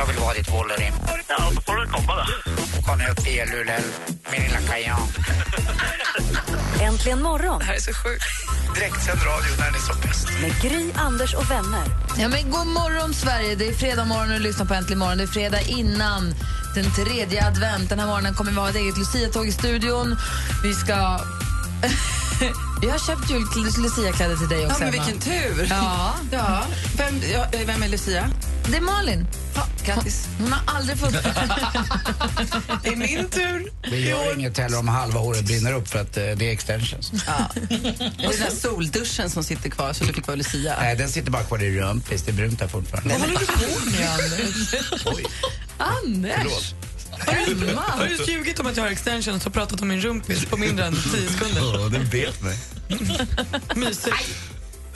jag vill vara ditt Wolverine. Ja, då får du komma då. Kom upp i Luleå, min lilla kajan. Äntligen morgon Det här är så sjukt. Direktsänd radio när den är som bäst. med Gry, Anders och vänner. Ja, men god morgon, Sverige! Det är fredag morgon och du lyssnar på Äntligen morgon. Det är fredag innan den tredje advent. Den här morgonen kommer vi ha ett eget Lucia-tåg i studion. Vi ska... vi har köpt jul Lucia-kläder till dig Ja, också, men Emma. vilken tur! Ja, Ja. Vem, ja, vem är Lucia? det är Malin. Ja, grattis. Hon har aldrig fått... Det är min tur. Det gör inget heller om halva håret brinner upp för att eh, det är extensions. Ja. Det är den där solduschen som sitter kvar så du fick vara Lucia. Nej, den sitter bara kvar i rumpis. Det är brunt där fortfarande. Vad håller du på med, Anders? Oj, Anders! Emma! Har du ljugit om att jag har extensions och pratat om min rumpis på mindre än 10 sekunder? Ja, den vet mig. Mysigt.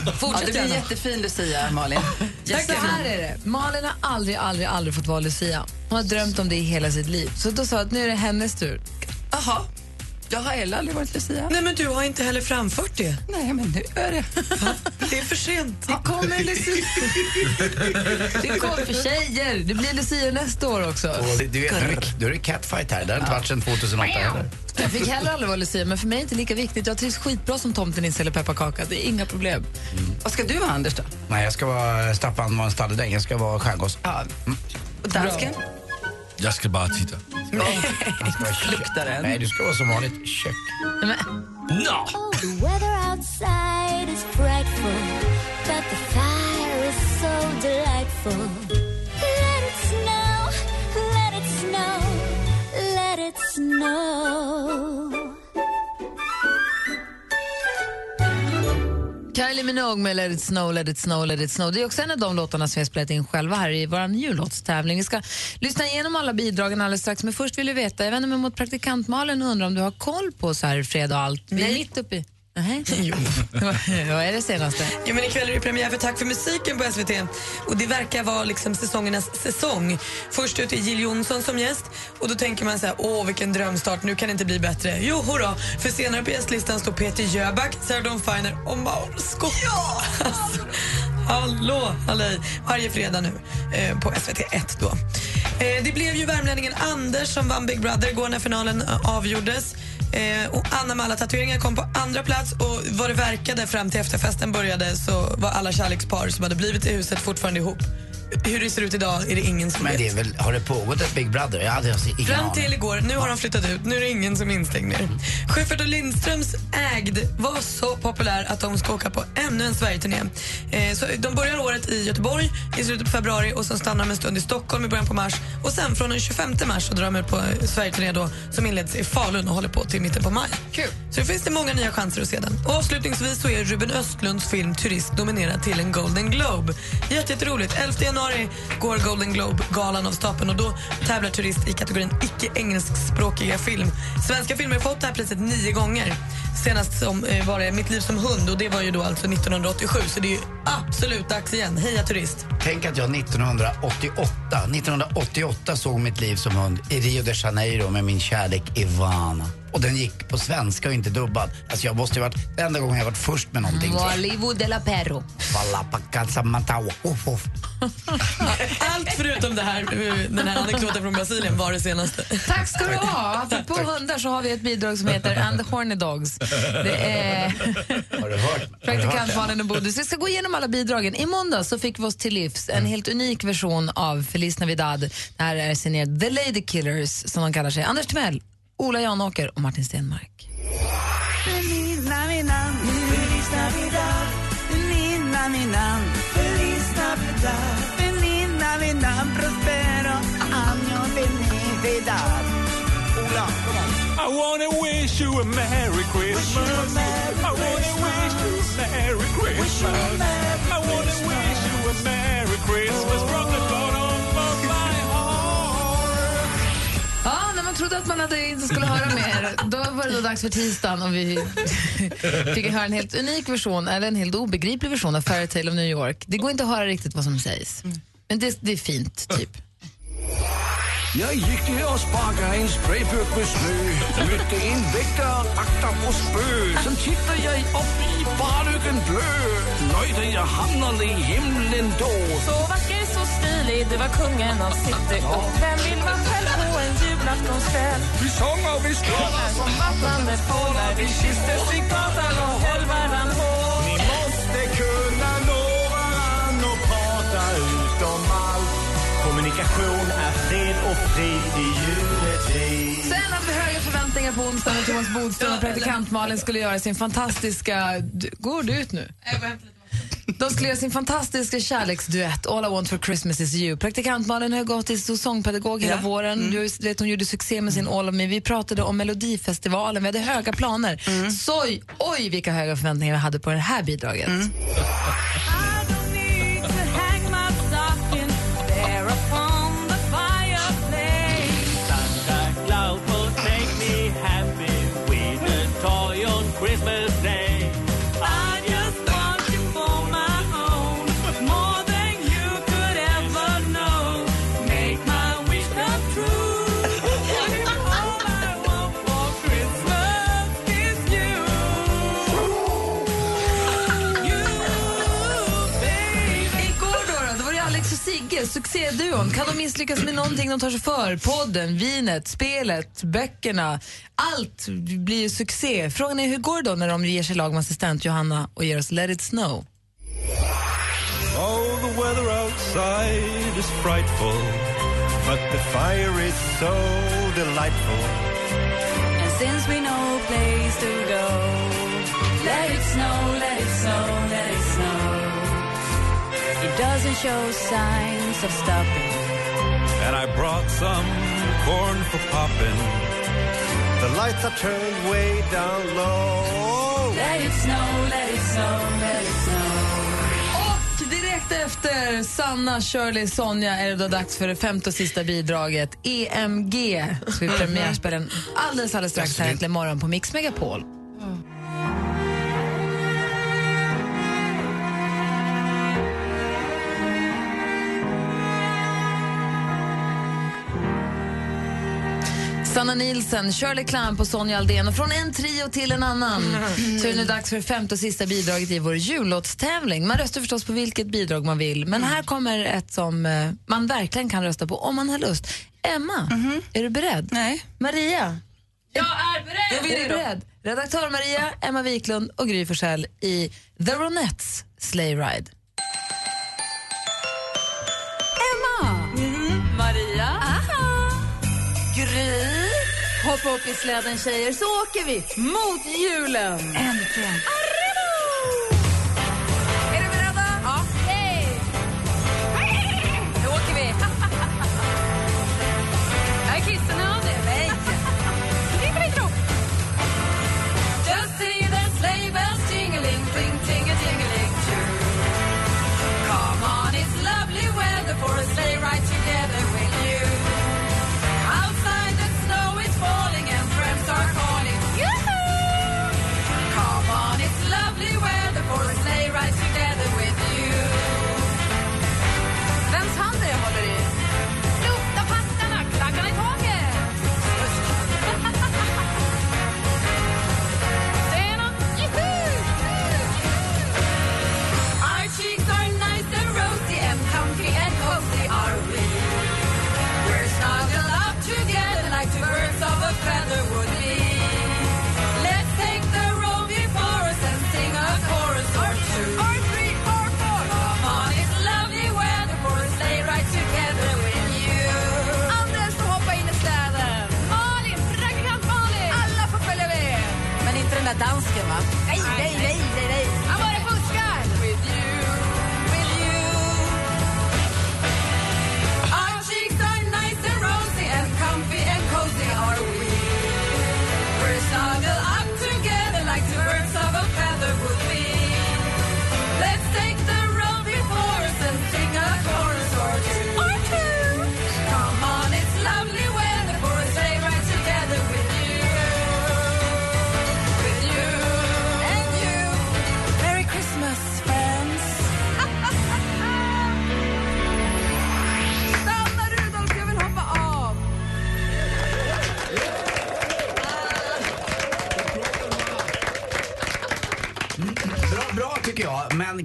Ja, Fortsätt det blir jättefin Lucia, Malin. Så här är det. Malin har aldrig, aldrig, aldrig fått vara Lucia. Hon har drömt om det i hela sitt liv. Så då sa att nu är det hennes tur. Jaha. Jag har heller aldrig varit Lucia. Nej, men du har inte heller framfört det. Nej, men nu är det. Det är för sent. Det kommer Lucia. Det kommer för tjejer. Det blir Lucia nästa år också. Och Du vet, nu är det- nu är det catfight här. Det har inte varit sedan 2008 heller. Jag fick heller aldrig vara Lucia, men för mig är det inte lika viktigt. Jag trivs skitbra som tomtenisse eller pepparkaka. Det är inga problem. Vad ska du vara, Anders? då? Nej, jag ska vara Staffan var en stalledräng. Jag ska vara skärgårds. Ja. Och dansken? Jag ska bara titta. Luktar den? Nej, du ska vara som vanligt kök. Nej, men, Nå! The weather outside is frightful, but the fire is so delightful. Let it snow, Kylie Minogue med Let it snow, let it snow, let it snow. Det är också en av de låtarna som vi har spelat in själva här i vår jullåtstävling. Vi ska lyssna igenom alla bidragen alldeles strax, men först vill vi veta, jag vänder mig mot praktikant Malin och undrar om du har koll på så här fredag och allt? Vi är Nej. mitt uppe i... Nej. Vad är det senaste? Ja, men ikväll är det premiär för Tack för musiken på SVT. Och Det verkar vara liksom säsongernas säsong. Först ut är Jill Johnson som gäst. Och Då tänker man så här, åh vilken drömstart, nu kan det inte bli bättre. Jo, hurra, för senare på gästlistan står Peter Jöback, Sarah Dawn Finer och Mauro Scocco. Ja! Alltså, hallå, halloj. Varje fredag nu eh, på SVT1 då. Eh, det blev ju värmlänningen Anders som vann Big Brother igår när finalen eh, avgjordes. Eh, och Anna med alla tatueringar kom på andra plats och vad det verkade fram till efterfesten började så var alla kärlekspar som hade blivit i huset fortfarande ihop. Hur det ser ut idag är det ingen som vet. det är väl, har det pågått ett Big Brother? Jag hade alltså ingen Fram aning. till igår, nu har de flyttat ut, nu är det ingen som är instängd mer. Schyffert och Lindströms ägd var så populär att de ska åka på ännu en Sverigeturné. Eh, så de börjar året i Göteborg i slutet på februari och sen stannar de en stund i Stockholm i början på mars. Och sen från den 25 mars så drar de ut på Sverigeturné då, som inleds i Falun och håller på till mitten på maj. Kul. Så det finns det många nya chanser att se den. Och avslutningsvis så är Ruben Östlunds film Turist nominerad till en Golden Globe. Jätte- Jätteroligt. 11 januari går Golden Globe-galan av stapeln och då tävlar Turist i kategorin icke-engelskspråkiga film. Svenska filmer har fått det här priset nio gånger. Senast som, eh, var det Mitt liv som hund och det var ju då alltså 1987 så det är ju absolut dags igen. Heja Turist! Tänk att jag 1988, 1988 såg mitt liv som hund i Rio de Janeiro med min kärlek Ivana. Och den gick på svenska och inte dubbad. Alltså jag måste ju varit, den enda gången jag varit först med någonting. Hollywood de la Perro. Valapakatsamatawa. Uff, uff. Allt förutom det här, den här anekdoten från Brasilien var det senaste. Tack ska du ha. Apropå hundar så har vi ett bidrag som heter And the Horny Dogs. Det är praktikant? Malin och Bodis. Vi ska gå igenom alla bidragen. I måndag så fick vi oss till livs en helt unik version av Feliz Navidad. Det här är signerat The Lady Killers som de kallar sig. Anders Timell, Ola Janåker och Martin Stenmark. I wanna wish you a Merry Christmas. I wanna wish you a Merry Christmas. I wanna wish you a Merry Christmas from the bottom man trodde att man hade, inte skulle höra mer, då var det då dags för tisdagen och vi fick höra en helt unik version, eller en helt obegriplig version av Fairytale of New York. Det går inte att höra riktigt vad som sägs. Men det, det är fint, typ. Jag gick ner och sparkade en sprayburk med snö. Mötte en väktare, akta på spö. Sen tittade jag upp barlyckan blö. Nöjde jag hamnade i himlen då. Så vacker, så stilig, det var kungen av city Och vem vill man själv på en julaftonskväll? Vi sjunger och vi skålar Som vattnande fåglar, vi kysstes i gatan och höll varann hårt Kommunikation är fred och frid i juletid. Sen hade vi höga förväntningar på onsdag när Thomas Bodström och praktikant Malin skulle göra sin fantastiska... Du- Går du ut nu? De skulle göra sin fantastiska kärleksduett All I want for Christmas is you. Praktikant Malin har gått till sångpedagog hela våren. Du vet, hon gjorde succé med sin All of me. Vi pratade om Melodifestivalen. Vi hade höga planer. Så, oj, vilka höga förväntningar vi hade på det här bidraget. Succéduon. Kan de misslyckas med någonting de tar sig för? Podden, vinet, spelet, böckerna. Allt blir ju succé. Frågan är hur går det då när de ger sig lag med assistent Johanna och ger oss Let it snow? Oh, the weather outside is frightful, but the fire is so delightful. And since we know a place to go, let it snow, let it snow, let it doesn't show signs of stopping. And I brought some corn for popping. The lights are turned way down low. Let it snow, let it snow, let it snow. Och direkt efter Sanna, Shirley, Sonja är det då dags för det femte och sista bidraget, EMG. Så vi premiärspelar den alldeles, alldeles strax här äntligen morgon på Mix Megapol. Sanna Nilsen, Shirley Clamp och Sonja Aldén. Och från en trio till en annan så är det nu dags för det femte och sista bidraget i vår jullåtstävling. Man röstar förstås på vilket bidrag man vill, men här kommer ett som eh, man verkligen kan rösta på om man har lust. Emma, är du beredd? Nej. Maria? Jag är beredd! Är du beredd? Redaktör Maria, Emma Wiklund och Gry Forssell i The Ronettes Sleigh Ride. Emma! Maria? Gry? Hoppa upp i släden tjejer så åker vi mot julen! Äntligen!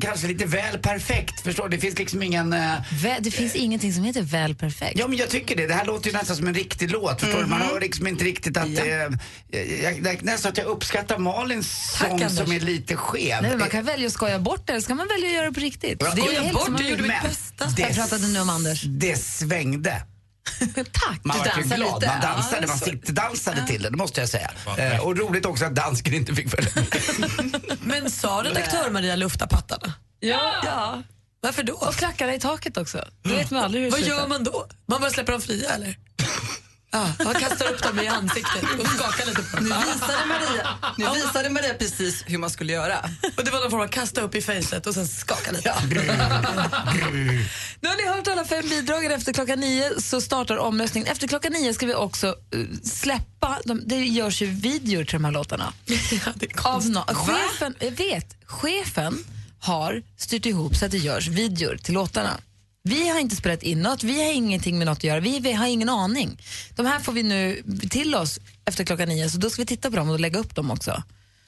Kanske lite väl perfekt. Förstår du? Det finns liksom ingen... eh, Vä- Det finns ingenting som heter väl perfekt. Ja men jag tycker det. Det här låter ju nästan som en riktig låt. Förstår du? Man hör liksom inte riktigt att Ja. är... Jag, jag, nästan att jag uppskattar Malins Tack, sång Anders. som är lite skev. Nej, men man kan välja att skoja bort det eller ska man välja att göra det på riktigt? Det är skoja helt bort som man vill. bästa. Jag pratade nu om Anders. Det svängde. Tack, Man du var ju glad. lite. Man dansade, Ja, man sittdansade till det, det måste jag säga. Eh, och roligt också att dansken inte fick följa med. Men sa redaktör Maria lufta pattarna? Ja. ja. Varför då? Och klackarna i taket också. Det vet man aldrig hur Vad slutar. gör man då? Man bara släpper dem fria eller? Ja, man kastar upp dem i ansiktet och skakar lite på dem. Nu visade Maria, nu visade Maria precis hur man skulle göra. Och det var någon form av kasta upp i facet och sen skaka lite. Nu har ni hört alla fem bidragen. Efter klockan nio så startar omröstningen. Efter klockan nio ska vi också eh, släppa, de, det görs ju videor till de här låtarna. Av no, chefen, jag vet, chefen har styrt ihop så att det görs videor till låtarna. Vi har inte spelat in något, vi har ingenting med något att göra, vi, vi har ingen aning. De här får vi nu till oss efter klockan nio, så då ska vi titta på dem och lägga upp dem också.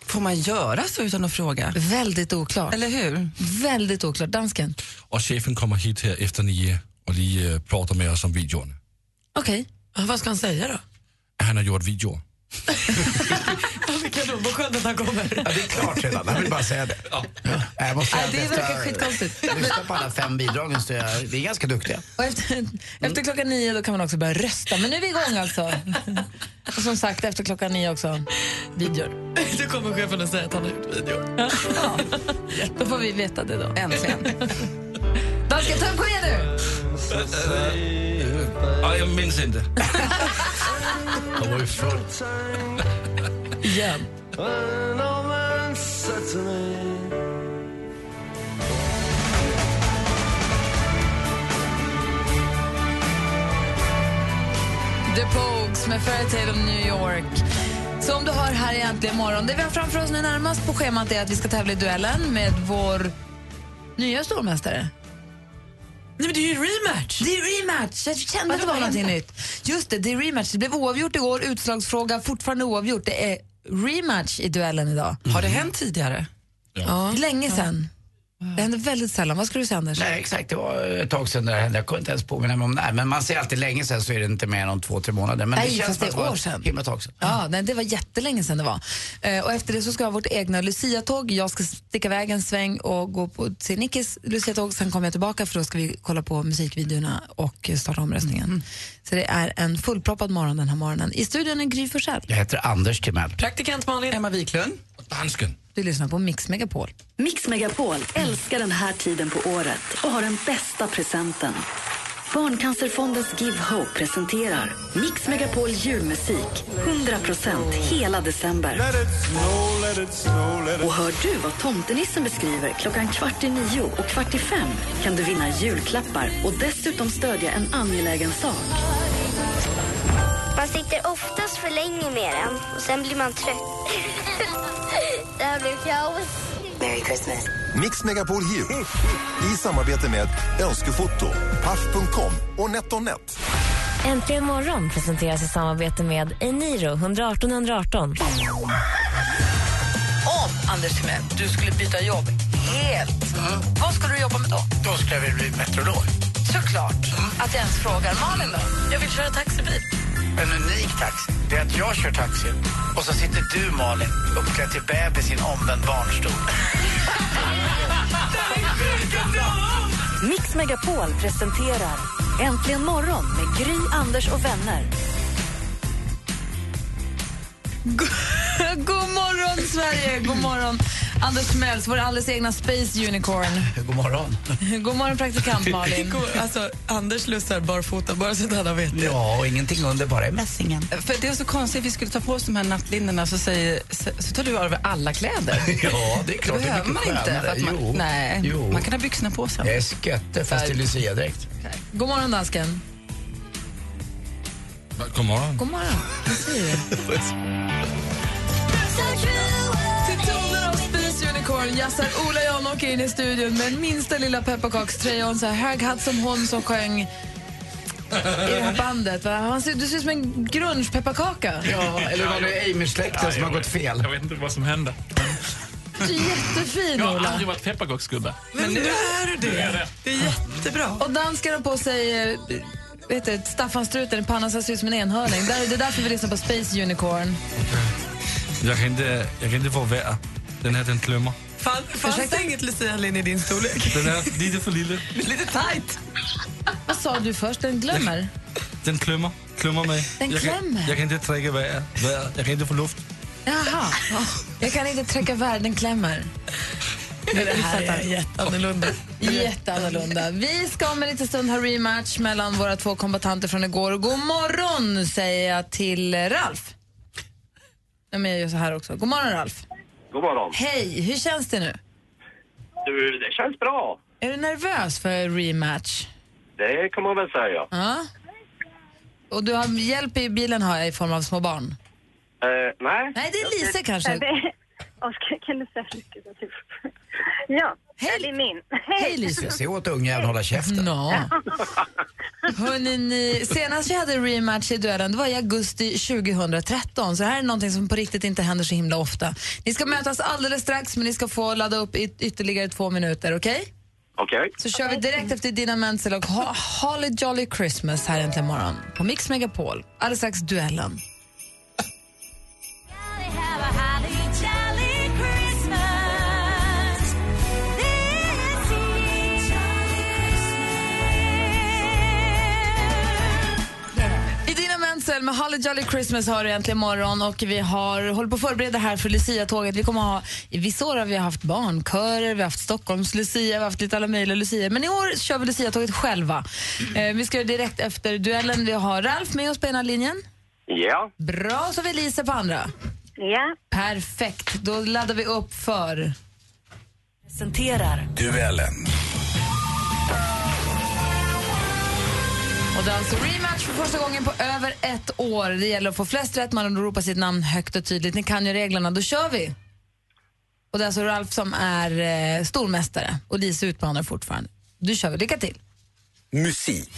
Får man göra så utan att fråga? Väldigt oklart. Eller hur? Väldigt oklart. Dansken? Och chefen kommer hit här efter nio och lige äh, pratar med oss om videon. Okej. vad ska han säga då? Han har gjort video. Vilken vad skönt att han kommer. Ja, det är klart redan, jag vill bara säga det. Ja. Jag måste säga Nej, det verkar skitkonstigt. Lyssna på alla fem bidragen så är vi är ganska duktiga. Och efter, efter klockan nio då kan man också börja rösta. Men nu är vi igång alltså. Och som sagt, efter klockan nio också videor. Då kommer chefen att säga att han har gjort video. Ja. Då får vi veta det då. Äntligen. Dansken, ta en på er nu! Ja, jag minns inte. Jag var ju full. Igen. The Pogues med Fairytale of New York. Så om du hör här i Äntligen morgon, det vi har framför oss nu närmast på schemat är att vi ska tävla i duellen med vår nya stormästare. Nej men det är ju rematch! Det är rematch! Jag kände att det var någonting nytt. Just det, det är rematch. Det blev oavgjort igår, utslagsfråga, fortfarande oavgjort. Det är rematch i duellen idag. Har det hänt tidigare? Ja. Länge sedan. Det händer väldigt sällan. Vad skulle du säga Anders? Nej, exakt. Det var ett tag sedan det hände. Jag kunde inte ens påminna mig om när. Men man säger alltid länge sedan så är det inte mer än två, tre månader. Men Nej, det känns fast det är år sedan. himla tag sedan. Ja, nej, det var jättelänge sedan det var. Eh, och efter det så ska jag ha vårt egna Lucia-tåg. Jag ska sticka iväg en sväng och gå på till Nickis Lucia-tåg. Sen kommer jag tillbaka för då ska vi kolla på musikvideorna och starta omröstningen. Mm. Så det är en fullproppad morgon den här morgonen. I studion är Gry Forssell. Jag heter Anders Timell. Praktikant Malin. Emma Wiklund. Dansken. Du lyssnar på Mix Megapol. Mix Megapol älskar den här tiden på året och har den bästa presenten. Barncancerfondens Give Hope presenterar Mix Megapol julmusik 100% hela december. Och hör du vad tomtenissen beskriver klockan kvart i nio och kvart i fem kan du vinna julklappar och dessutom stödja en angelägen sak. Man sitter oftast för länge med den och sen blir man trött. det här blir kaos. Merry Christmas. Mix Megapol Jul i samarbete med Önskefoto, Paff.com och NetOnNet. Äntligen morgon presenteras i samarbete med Eniro 118 118. Om, Anders Timell, du skulle byta jobb helt, vad skulle du jobba med då? Då skulle jag vilja bli meteorolog. Såklart. Att jag ens frågar. Malin då? Jag vill köra taxibil. En unik taxi, det är att jag kör taxi och så sitter du Malin uppklädd till bebis i en omvänd barnstol. Mix Megapol presenterar Äntligen morgon med Gry, Anders och vänner. God morgon, Sverige! God morgon, Anders Timells, vår alldeles egna Space Unicorn. God morgon. God morgon, praktikant Malin. Alltså, Anders lussar barfota, bara så att alla vet det. Ja, och ingenting under, bara i mässingen. För det är så konstigt, vi skulle ta på oss de här nattlinnorna så, säger, så, så tar du av alla kläder. Ja, det är klart. Det behöver man inte. skönare. För att man, Jo. nej, Jo. man kan ha byxorna på sen. Det är skötte fast i luciadräkt. God morgon, dansken. God morgon. God morgon. Vad säger du? Till tonen av Space Unicorn jazzar Ola Janåker in i studion med minsta lilla pepparkakströja och en så här hög hatt som hon som sjöng i det här bandet. Va? Han ser, du ser ut som en grunge-pepparkaka. Ja, eller var det Amish-släkten som har gått fel? Jag vet inte vad som hände. Du är jättefin, Jag har Ola. aldrig varit pepparkaksgubbe. Men nu är du det. det. Det är jättebra. Och danskarna på sig eh, vet du, Staffanstruten i pannan det ser ut som en enhörning. Det är därför vi lyssnar på Space Unicorn. Jag kan inte, jag kan inte få värre. Den här den klämmer. Fan, fanns det inget Lucia-linne i din storlek? Den är lite för lille. Lite tight. Vad sa du först? Den glömmer? Den klämmer. Klämmer mig. Den jag, kan, klämmer? jag kan inte träcka värre. värre. Jag kan inte få luft. Jaha. Jag kan inte träcka världen, den klämmer. Det Vi här är jätteannorlunda. Jätteannorlunda. Vi ska om en liten stund ha rematch mellan våra två kombatanter från igår. God morgon säger jag till Ralf. Ja, men jag gör så här också. God morgon Ralf. God morgon. Hej, hur känns det nu? Du, det känns bra. Är du nervös för rematch? Det kan man väl säga. Ja. Och du har hjälp i bilen har jag i form av små barn. Eh, nej. Nej, det är Lise kanske. Oskar, kan du säga mycket? Typ. Ja, Hej. det är min. Hej Lise. Se åt ungjäveln hålla käften. Nå. Hörrni, ni, senast vi hade rematch i duellen det var i augusti 2013, så det här är någonting som på riktigt inte händer så himla ofta. Ni ska mötas alldeles strax, men ni ska få ladda upp i ytterligare två minuter, okej? Okej. Så kör vi direkt efter Dina Menzel och ha Holly Jolly Christmas här äntligen morgon på Mix Megapol. Alldeles strax duellen. Med Holly Jolly Christmas har du äntligen morgon och vi har håller på att förbereda här för Lucia-tåget. Vi kommer ha, I vissa år har vi haft barnkörer, vi har haft Stockholms Lucia, vi har haft lite alla möjliga Lucia. Men i år kör vi Lucia-tåget själva. Eh, vi ska göra direkt efter duellen. Vi har Ralf med oss på ena linjen. Ja. Bra, så har vi Lisa på andra. Ja. Perfekt, då laddar vi upp för... Presenterar Duellen. Och det är alltså rematch för första gången på över ett år. Det gäller att få flest rätt, man ropar sitt namn högt och tydligt. Ni kan ju reglerna, då kör vi! Och det är alltså Ralf som är eh, stormästare och Lisa utmanar fortfarande. Du kör vi, lycka till! Musik.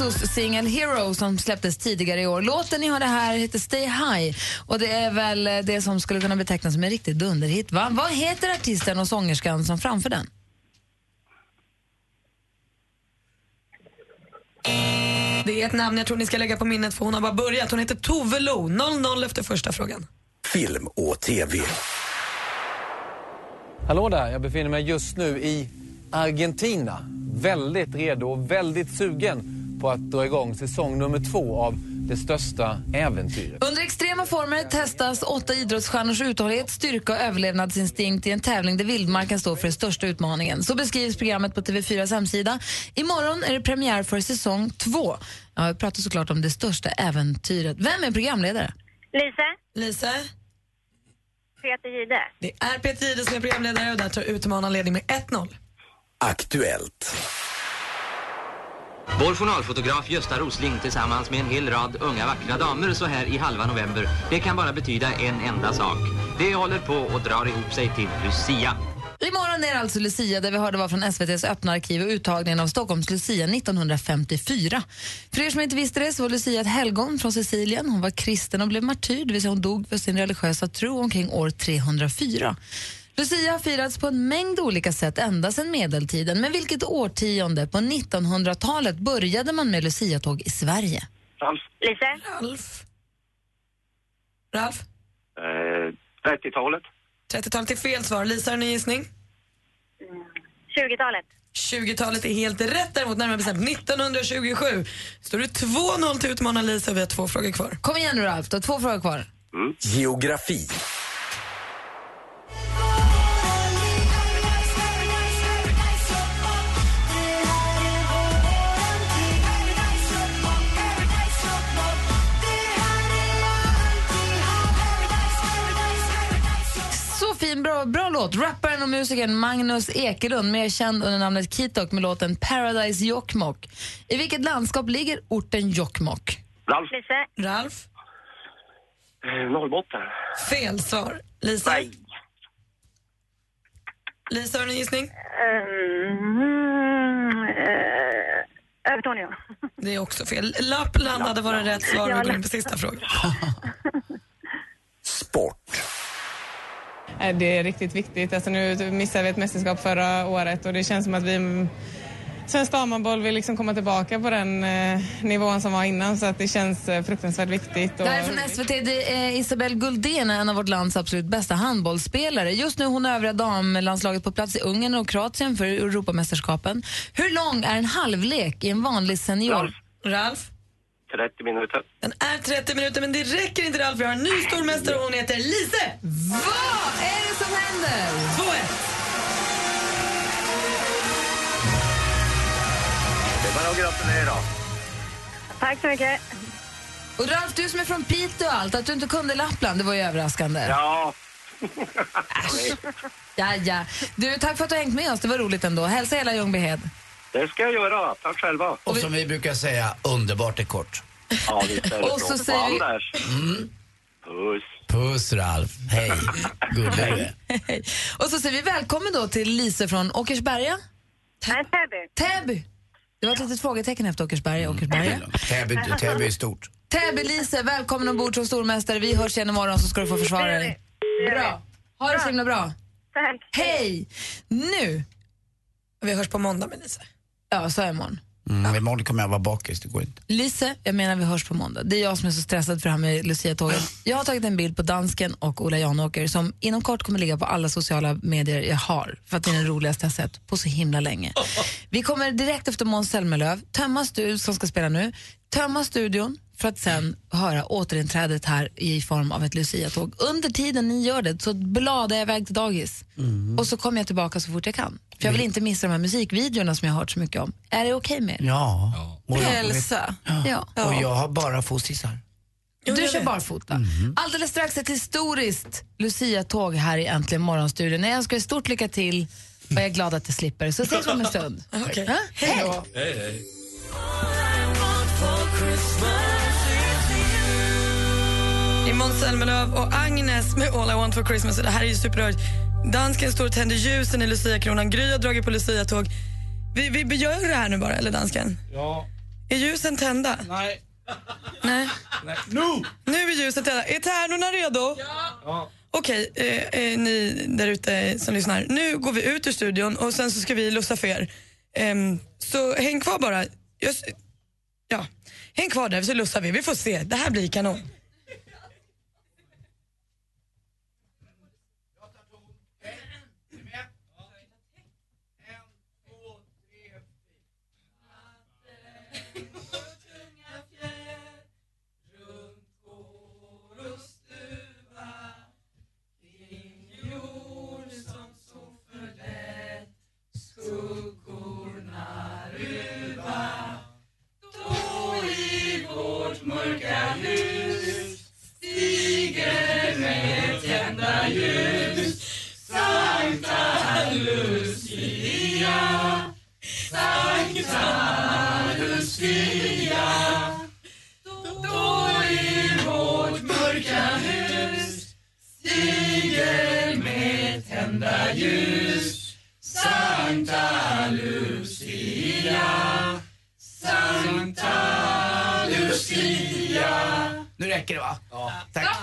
Alessos singel Hero som släpptes tidigare i år. Låten ni har det här heter Stay High och det är väl det som skulle kunna betecknas som en riktig dunderhit. Va? Vad heter artisten och sångerskan som framför den? Det är ett namn jag tror ni ska lägga på minnet för hon har bara börjat. Hon heter Tove Lo. 0-0 efter första frågan. Film och TV. Hallå där, jag befinner mig just nu i Argentina. Väldigt redo och väldigt sugen på att dra igång säsong nummer två av Det största äventyret. Under extrema former testas åtta idrottsstjärnors uthållighet, styrka och överlevnadsinstinkt i en tävling där vildmarken står för den största utmaningen. Så beskrivs programmet på TV4s hemsida. Imorgon är det premiär för säsong två. Ja, jag pratar såklart om Det största äventyret. Vem är programledare? Lisa, Lisa? Peter Jihde. Det är Peter Jihde som är programledare och där tar utmanaren ledning med 1-0. Aktuellt. Vår journalfotograf Gösta Rosling tillsammans med en hel rad unga vackra damer så här i halva november. Det kan bara betyda en enda sak. Det håller på och drar ihop sig till Lucia. Imorgon är det alltså Lucia där vi hörde var från SVTs öppna arkiv och uttagningen av Stockholms Lucia 1954. För er som inte visste det så var Lucia ett helgon från Sicilien. Hon var kristen och blev martyr, det vill säga hon dog för sin religiösa tro omkring år 304. Lucia har firats på en mängd olika sätt ända sedan medeltiden. Men vilket årtionde på 1900-talet började man med Lucia-tåg i Sverige? Ralf. Lisa, Ralf? Ralf? Eh, 30-talet. 30-talet är fel svar. Lisa, har du en gissning? 20-talet. 20-talet är helt rätt däremot närmare bestämt 1927. Står det 2-0 till utmanaren Lisa och vi har två frågor kvar. Kom igen nu Ralf, du har två frågor kvar. Geografi. Bra, bra låt. Rapparen och musikern Magnus Ekelund, mer känd under namnet Kitok med låten Paradise Jokkmokk. I vilket landskap ligger orten Jokkmokk? Ralf. Lisa, Ralf? Eh, Norrbotten. Fel svar. Lisa? Lisa, har du en gissning? Mm, eh, Övertorneå. Det är också fel. Lappland hade varit rätt svar. Vi går in på sista frågan. Eh, Det är riktigt viktigt. Alltså nu missade vi ett mästerskap förra året och det känns som att vi Svensk damhandboll vill liksom komma tillbaka på den eh, nivån som var innan så att det känns eh, fruktansvärt viktigt. Det här är från SVT. Det är Isabelle Guldén, en av vårt lands absolut bästa handbollsspelare. Just nu är hon övriga damlandslaget på plats i Ungern och Kroatien för Europamästerskapen. Hur lång är en halvlek i en vanlig senior? Ralf? 30 minuter. Den är 30 minuter, men det räcker inte Ralf. Vi har en ny stormästare och hon heter Lise. Vad är det som händer? 2-1. Det är bara att gratulera. Tack så mycket. Och Ralf, du som är från Piteå och allt, att du inte kunde Lappland, det var ju överraskande. Ja. Ja, ja. Du, tack för att du har hängt med oss, det var roligt ändå. Hälsa hela Ljungbyhed. Det ska jag göra. Tack själva. Och som vi brukar säga, underbart är kort. Ja, visst är det Och så så. säger vi- Anders. Puss. Puss Ralf, hej. Gullig du. Och så säger vi välkommen då till Lise från Åkersberga. Nej, Täby. Täby. Det var ett litet frågetecken efter Åkersberga. Åkersberga. Täby, Täby är stort. Täby Lise, välkommen ombord som stormästare. Vi hörs igen imorgon så ska du få försvara dig. Bra. Ha det så himla bra. Tack. Hej! Nu. Vi hörs på måndag med Lise. Ja, så är imorgon. Mm, imorgon kommer jag vara bakis, det går inte. Lise, jag menar vi hörs på måndag. Det är jag som är så stressad för det här med Lucia-tåget. Jag har tagit en bild på dansken och Ola Janåker som inom kort kommer ligga på alla sociala medier jag har för att det är den roligaste jag sett på så himla länge. Vi kommer direkt efter Måns Zelmerlöw tömma studion, som ska spela nu, tömma studion för att sen höra återinträdet här i form av ett Lucia-tåg. Under tiden ni gör det så bladar jag iväg till dagis och så kommer jag tillbaka så fort jag kan. För jag vill inte missa de här musikvideorna som jag har hört så mycket om. Är det okej med er? Ja. Hälsa. Ja. Och jag har bara fotissar. Du kör barfota. Alldeles strax ett historiskt Lucia-tåg här i Äntligen morgonstudion. Jag önskar er stort lycka till och jag är glad att jag slipper. Så ses vi om en stund. Ja? Hej! Hej, hej. Det är Måns Zelmerlöw och Agnes med All I want for Christmas. Och Det här är ju superrörigt. Dansken står och tänder ljusen i Lucia-kronan. Gry har dragit på Lucia-tåg. Vi, vi, gör det här nu bara, eller dansken? Ja. Är ljusen tända? Nej. Nej. Nej. Nu! Nu är ljusen tända. Är tärnorna redo? Ja. Okej, eh, eh, ni där ute som lyssnar. Nu går vi ut ur studion och sen så ska vi lussa för er. Ehm, så häng kvar bara. S- ja, häng kvar där så lussar vi. Vi får se. Det här blir kanon. Nu räcker det va? Ja. Tack.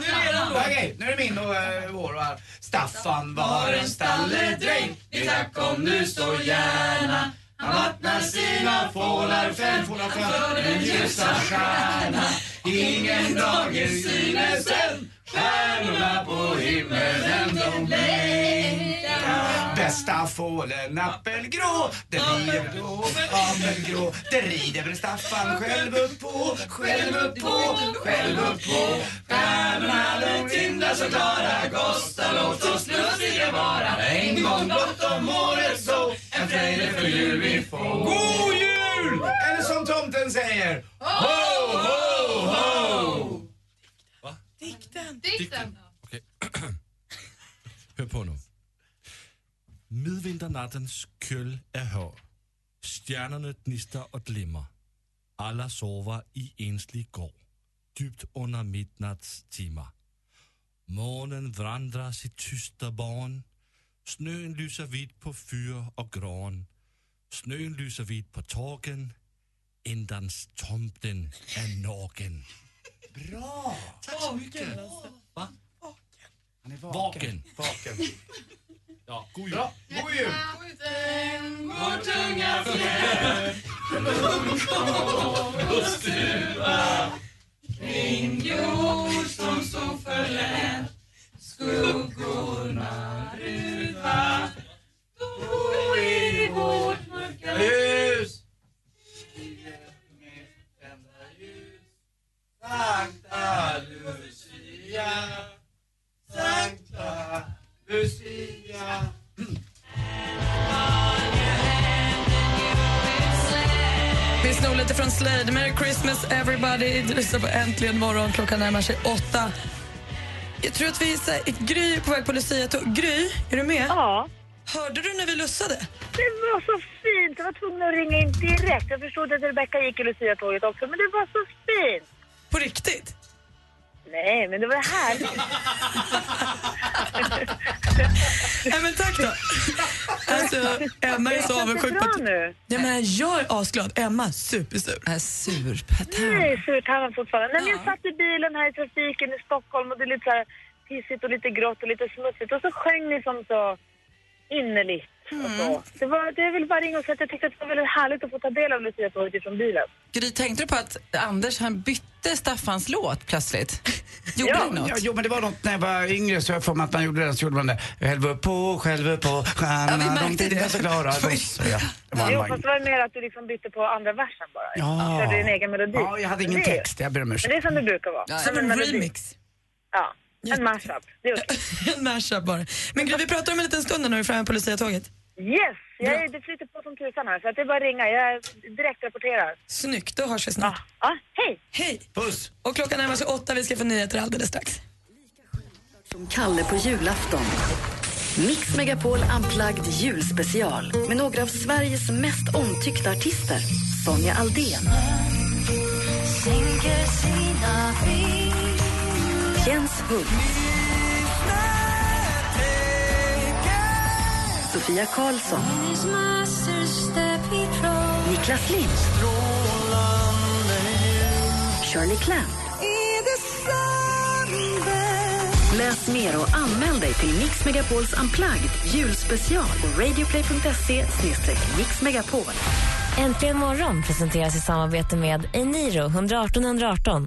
Nu är det Okej, nu är det min och uh, vår och. Staffan var en stalledräng. Vi tack om du står gärna. Han vattnar sina fålar, fem fålar för den ljusa stjärna. Ingen dag är synes än, stjärnorna på himmelen de blinkar. Bästa fålen appelgrå, den rider blå, apelgrå. Den rider väl Staffan själv upp på, själv upp på, själv upp på. Stjärnorna de tindrar så klara, Gosta låt oss lustiga vara. En gång blott om året så, en frejdig jul vi får. God jul! Eller som tomten säger, ho, ho, ho! Dikten. Dikten. Okej. Hør på nu. Midvinternattens køl er høj. Stjernerne gnister og glimmer. Alla sover i enslig gård. djupt under midnattstimmar. Månen vandrar sitt tysta barn. Snön lyser vitt på fyr och gran. Snön lyser vitt på torgen. Endans tomten är naken. Bra! Tack så mycket. Va? Han är Vaken. Vaken. Ja, god jul. Bra. God jul! Vår tunga fjäll och stuva kring jord som så förlät skuggorna ruva Christmas everybody. Du lyssnar på Äntligen morgon. Klockan närmar sig åtta. Jag tror att vi är Gry på väg på lucia Gry, är du med? Ja. Hörde du när vi lussade? Det var så fint. Jag var tvungen att ringa in direkt. Jag förstod att Rebecca gick i Lucia-tåget också, men det var så fint. På riktigt? Nej, men det var härligt. Nej, men tack då. Alltså, Emma är så avundsjuk på nu. Ja, men jag är asglad. Emma supersur. Är sur. Nej, surtarmen fortfarande. Nej, men jag satt i bilen här i trafiken i Stockholm och det är lite så här pissigt och lite grått och lite smutsigt och så sjöng ni som så innerligt. Och så. Det, var, det är väl bara ringa och säga att jag tyckte att det var väldigt härligt att få ta del av Lucia-tåget ifrån bilen. Gry, tänkte du på att Anders han bytte Staffans låt plötsligt? Gjorde ja, något? Ja, jo, men det var något när jag var yngre så jag får mig att man gjorde det. Så gjorde man det. Själv på, själv på, stjärnorna, Ja, vi de märkte tittar det. så klara. Så, ja, det var, Jo, fast det var mer att du liksom bytte på andra versen bara. Ja. Körde din egen melodi. Ja, jag hade ingen text. Jag ber om Men ursäkt. det är som det brukar vara. Ja, som en remix. Ja, en mashup. Det är okej. en mashup bara. Men Gry, vi pratar om en liten stund när du är framme på Lucia-tåget. Yes! Jag är, det flyter på som tusan här, så att det är bara att ringa. Jag direkt rapporterar. Snyggt, då hörs vi snart. Ja, hej! Hej! Puss! Och klockan närmar sig åtta, vi ska få nyheter alldeles strax. Som Kalle på julafton. Mix Megapol Unplugged julspecial med några av Sveriges mest omtyckta artister. Sonja Aldén, Jens Hult, Sofia Karlsson, Niklas Lind, Shirley Clamp. Läs mer och anmäl dig till Mix Megapols Unplugged julspecial på radioplay.se mixmegapol. Äntligen morgon presenteras i samarbete med Eniro 118 118.